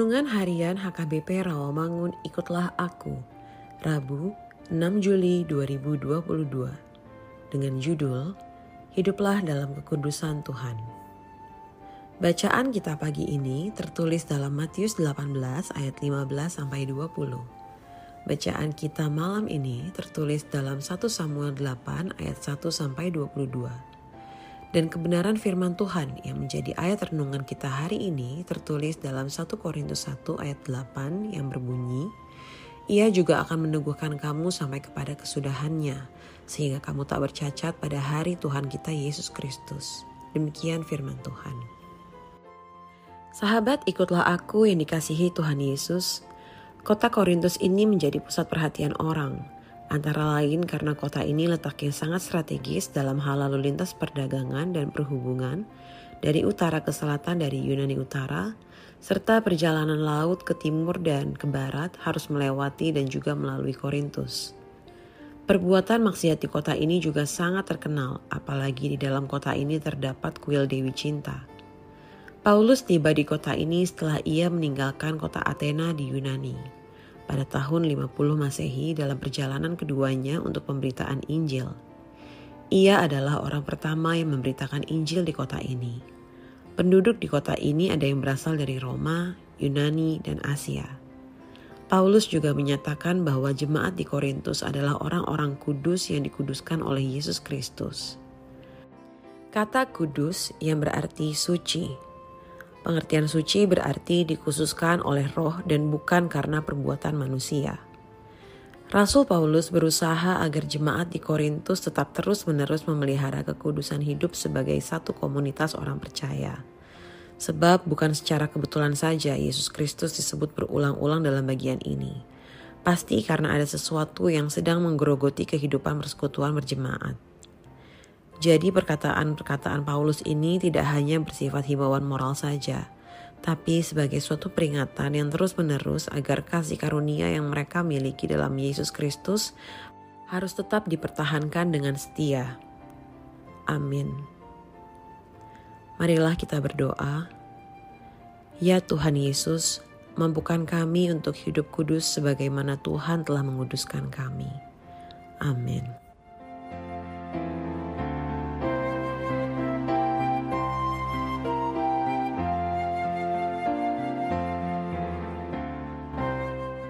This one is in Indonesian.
Renungan Harian HKBP Rawamangun Ikutlah Aku Rabu 6 Juli 2022 dengan judul Hiduplah dalam kekudusan Tuhan. Bacaan kita pagi ini tertulis dalam Matius 18 ayat 15 sampai 20. Bacaan kita malam ini tertulis dalam 1 Samuel 8 ayat 1 sampai 22 dan kebenaran firman Tuhan yang menjadi ayat renungan kita hari ini tertulis dalam 1 Korintus 1 ayat 8 yang berbunyi, Ia juga akan meneguhkan kamu sampai kepada kesudahannya, sehingga kamu tak bercacat pada hari Tuhan kita Yesus Kristus. Demikian firman Tuhan. Sahabat, ikutlah aku yang dikasihi Tuhan Yesus. Kota Korintus ini menjadi pusat perhatian orang, Antara lain karena kota ini letaknya sangat strategis dalam hal lalu lintas perdagangan dan perhubungan dari utara ke selatan dari Yunani Utara, serta perjalanan laut ke timur dan ke barat harus melewati dan juga melalui Korintus. Perbuatan maksiat di kota ini juga sangat terkenal, apalagi di dalam kota ini terdapat kuil Dewi Cinta. Paulus tiba di kota ini setelah ia meninggalkan kota Athena di Yunani pada tahun 50 Masehi dalam perjalanan keduanya untuk pemberitaan Injil. Ia adalah orang pertama yang memberitakan Injil di kota ini. Penduduk di kota ini ada yang berasal dari Roma, Yunani, dan Asia. Paulus juga menyatakan bahwa jemaat di Korintus adalah orang-orang kudus yang dikuduskan oleh Yesus Kristus. Kata kudus yang berarti suci Pengertian suci berarti dikhususkan oleh roh dan bukan karena perbuatan manusia. Rasul Paulus berusaha agar jemaat di Korintus tetap terus-menerus memelihara kekudusan hidup sebagai satu komunitas orang percaya. Sebab bukan secara kebetulan saja Yesus Kristus disebut berulang-ulang dalam bagian ini. Pasti karena ada sesuatu yang sedang menggerogoti kehidupan persekutuan berjemaat. Jadi perkataan-perkataan Paulus ini tidak hanya bersifat himbauan moral saja, tapi sebagai suatu peringatan yang terus-menerus agar kasih karunia yang mereka miliki dalam Yesus Kristus harus tetap dipertahankan dengan setia. Amin. Marilah kita berdoa. Ya Tuhan Yesus, mampukan kami untuk hidup kudus sebagaimana Tuhan telah menguduskan kami. Amin.